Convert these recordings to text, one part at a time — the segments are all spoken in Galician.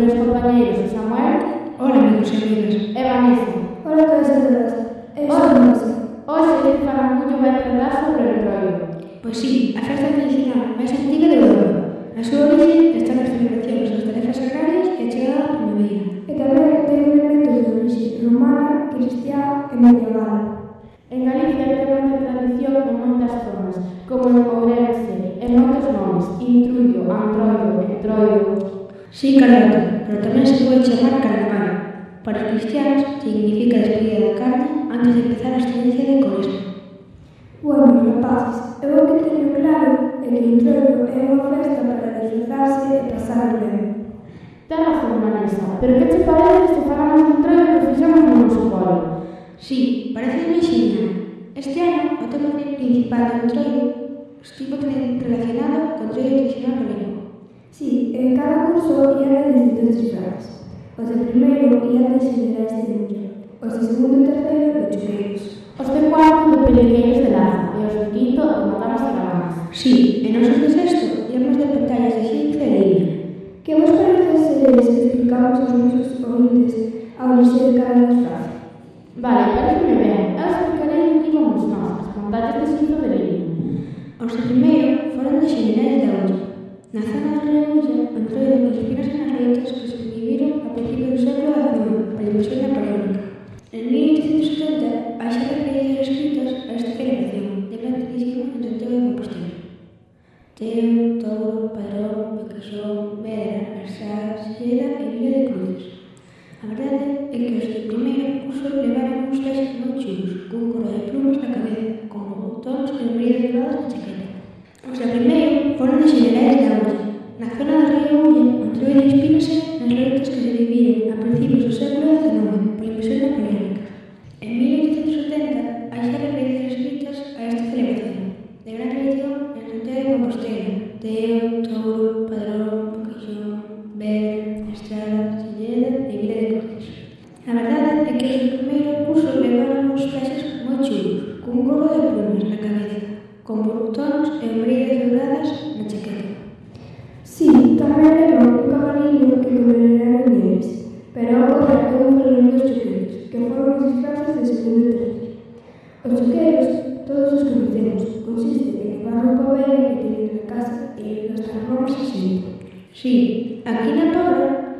meus compañeiros Samuel. Hola, amigos e amigas. E Vanessa. Hola, todos e todas. E somos. Hoxe, Hoxe Faramullo vai tratar sobre o entroido. Pois sí, a festa tradicional máis antiga de Europa. Na súa origen están as celebracións das tarefas agrarias e a chegada da primavera. E tamén ten elementos de origen romana, cristiá e medieval. Sí, Carlota, pero tamén se pode chamar Carnaval. Para os cristianos significa despedida da carne antes de empezar a abstinencia de coresma. Bueno, rapaces, eu o que teño claro é que o trono é unha festa para deslizarse e pasar o ben. Ten razón, Vanessa, pero que che parece se pagamos un entroido que fixamos no noso polo? Sí, parece moi xeñal. Este ano, o tema principal do entroido estivo relacionado con o trono tradicional galego. Sí, en cada curso ían distintos disfraces. Os de primeiro ían de xenerais de muña, os de segundo e terceiro de chuqueiros. Os de cuarto de pelequeiros de lazo e os de quinto de matamas de cabanas. Sí, e nos de sexto íamos de pantallas de xinca e liña. Que vos parece se les explicamos aos nosos ointes ao lixer de cada disfraz? Vale, pareceme ben. Eu explicarei o que vamos nós, as pantallas de xinca de liña. Os de primeiro foron de xenerais de uña, Na zona da do entrou de entroido municipio analeitos que se viviron a principios do século XIX a difusión napoleónica. En 1870, hai xa referencias escritas a esta celebración de Plantísimo en Santiago de Compostela. Teo, Touro, Padrón, Becasón, Vedra, Arsá, Sillera e Vila de Cruces. A verdade é que os de primeiro curso levaron uns traxes moi chulos, cun coro de plumas na cabeza, con botóns e brillos dorados na chaqueta. Os da primeiro foron de Xenerais da Ulla. Na zona do río Ulla, o Entroido inspírase nas loitas que se vivían a principios do século XIX.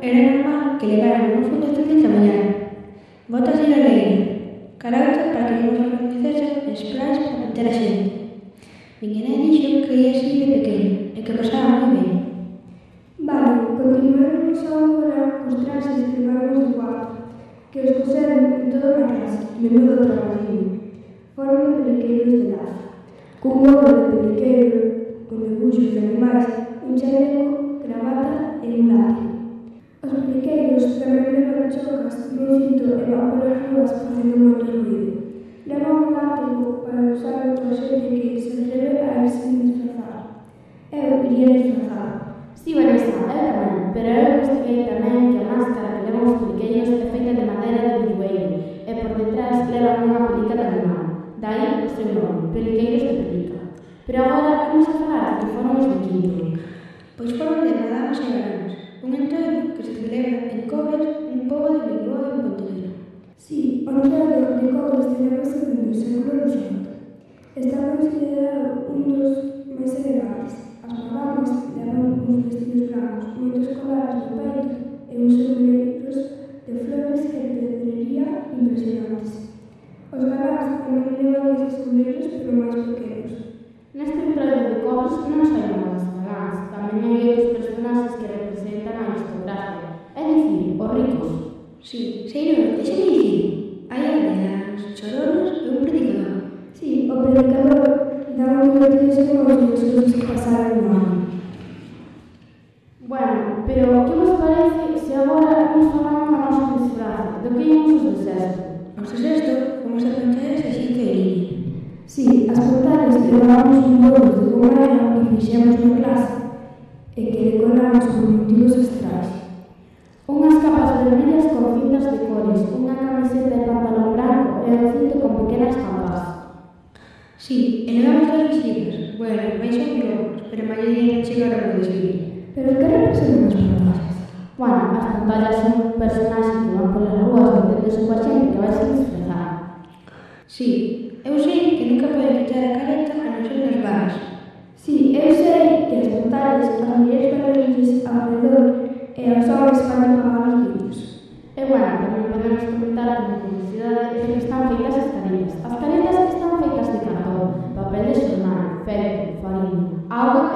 era normal que levaran algún de estante mañana. Botas de alegre, carautas para que non se recoñecesen e splás para meter a xente. Miña nai dixo que ia así de pequeno e que pasaba moi ben. Vale, continuaremos agora cos traxes que firmaremos do cuarto, que os coseron en toda a clase, menudo traballinho. Foron de peliqueiros de lazo, cun gorro de peliqueiro, con debuxos de animais, un chaleco, gravata e un lápiz. Os peliqueiros tamén levan chocas nun cinto e van polas rúas facendo moito ruido. Levan un látigo para usar outra xente que se atreve a irse disfrazar. Eu iría disfrazado. Sí, Vanessa, eu tamén, pero eu investiguei tamén que a máscara que levan os peliqueiros é feita de madeira de vidueiro e por detrás levan unha pelica de animal. Daí o seu nome, peliqueiros de pelica. Pero agora vamos a falar de que foron os de quinto. Pois foron de Nadamas e Veranos, un entroido que se celebra en Cobres, un pobo de Bilbao en Pontevedra. Sí, o entroido de Cobres celebra segundo século XIX. Está considerado un dos máis elegantes. As magamas levan uns vestidos blancos, moitos colares no peito e uns sombreiros de flores e pedrería impresionantes. Os galas tamén levan eses sombreiros, pero máis Sí, señor, deixa que dicir. Hai aldeanos, choronos e un predicador. Sí, o predicador dá un noticia aos Jesus que pasaron no ano. Bueno, pero que vos parece se agora nos falamos na nosa desgraza? Do que imos os desertos? Os desertos, como se pantallas así que iría. Sí, as portales que levamos un pouco de como era e fixemos na clase Si, e levamos dous visitas. Bueno, máis ou menos, pero a maioría non chegaron ao desfile. Pero que representan as pantallas? Bueno, as pantallas son personaxes que van polas rúas vendéndose coa xente que vai se disfrazar. Sí, eu sei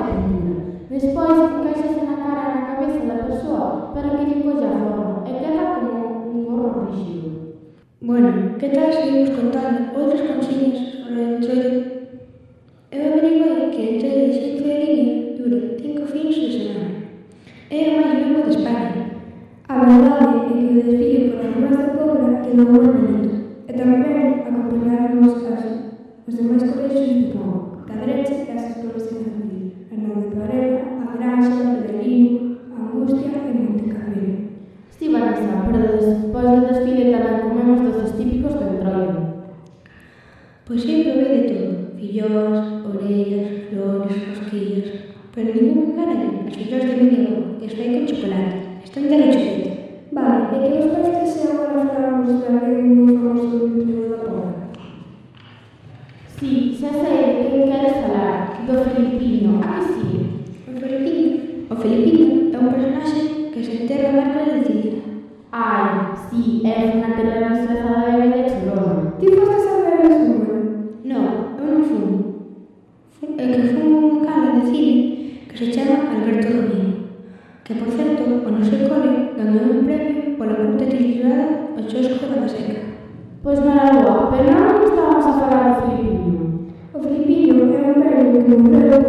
pretendida. Despois, encaixase na cara na cabeza da persoa para que lle colla a forma e queda como un gorro rígido. Bueno, que tal seguimos contando outras consignas sobre o entroido? Eu averiguei que o entroido de xente de línea dura cinco fins de semana. É o máis longo de España. A verdade é que o desfile por as ruas da Pobra e logo bonito. E tamén acompañaron os casos, os demais colexios de Pobra. trono. Pois sí, probei de todo. Fillós, orellas, flores, rosquillas. Pero ningún cara, as fillós de mi que estoy con chocolate. Están de la chupeta.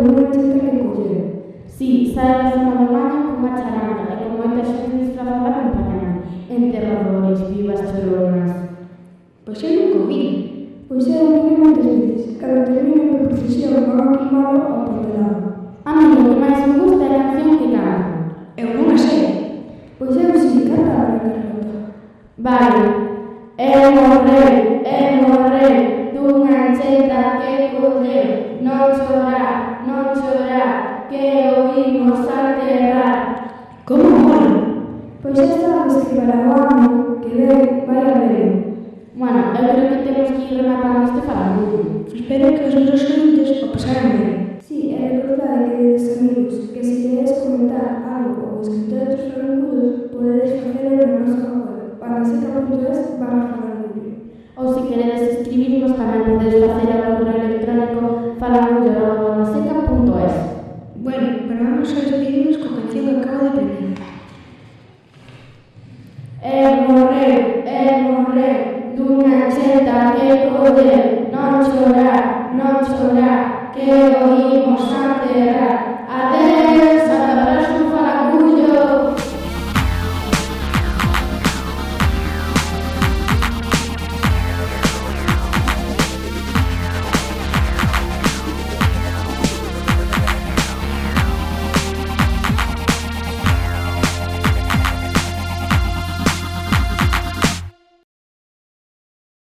dura chica que cogieron. Sí, sale de la mamá con una charanga, la que para acompañar. Enterradores, vivas, chorros. Que o imos enterrar. Como mola? Pois xa sabes que para o ano que ven vai a ver. Bueno, eu creo que temos que ir rematando este falangudo. Espero que os nosos clientes o pasaran ben. Sí, é recordade que dedes amigos que se queredes comentar algo ou escritor outros francudos podedes facelo na nosa web panaseta.es barra falangudo. Ou se queredes escribirnos tamén podedes facer ao correo electrónico falangudo.es Bueno, pero vamos a despedirnos co canción que acabo de presentar. E morreu, e morreu, dunha cheta que poder non chorar, non chorar, que o imos a enterrar.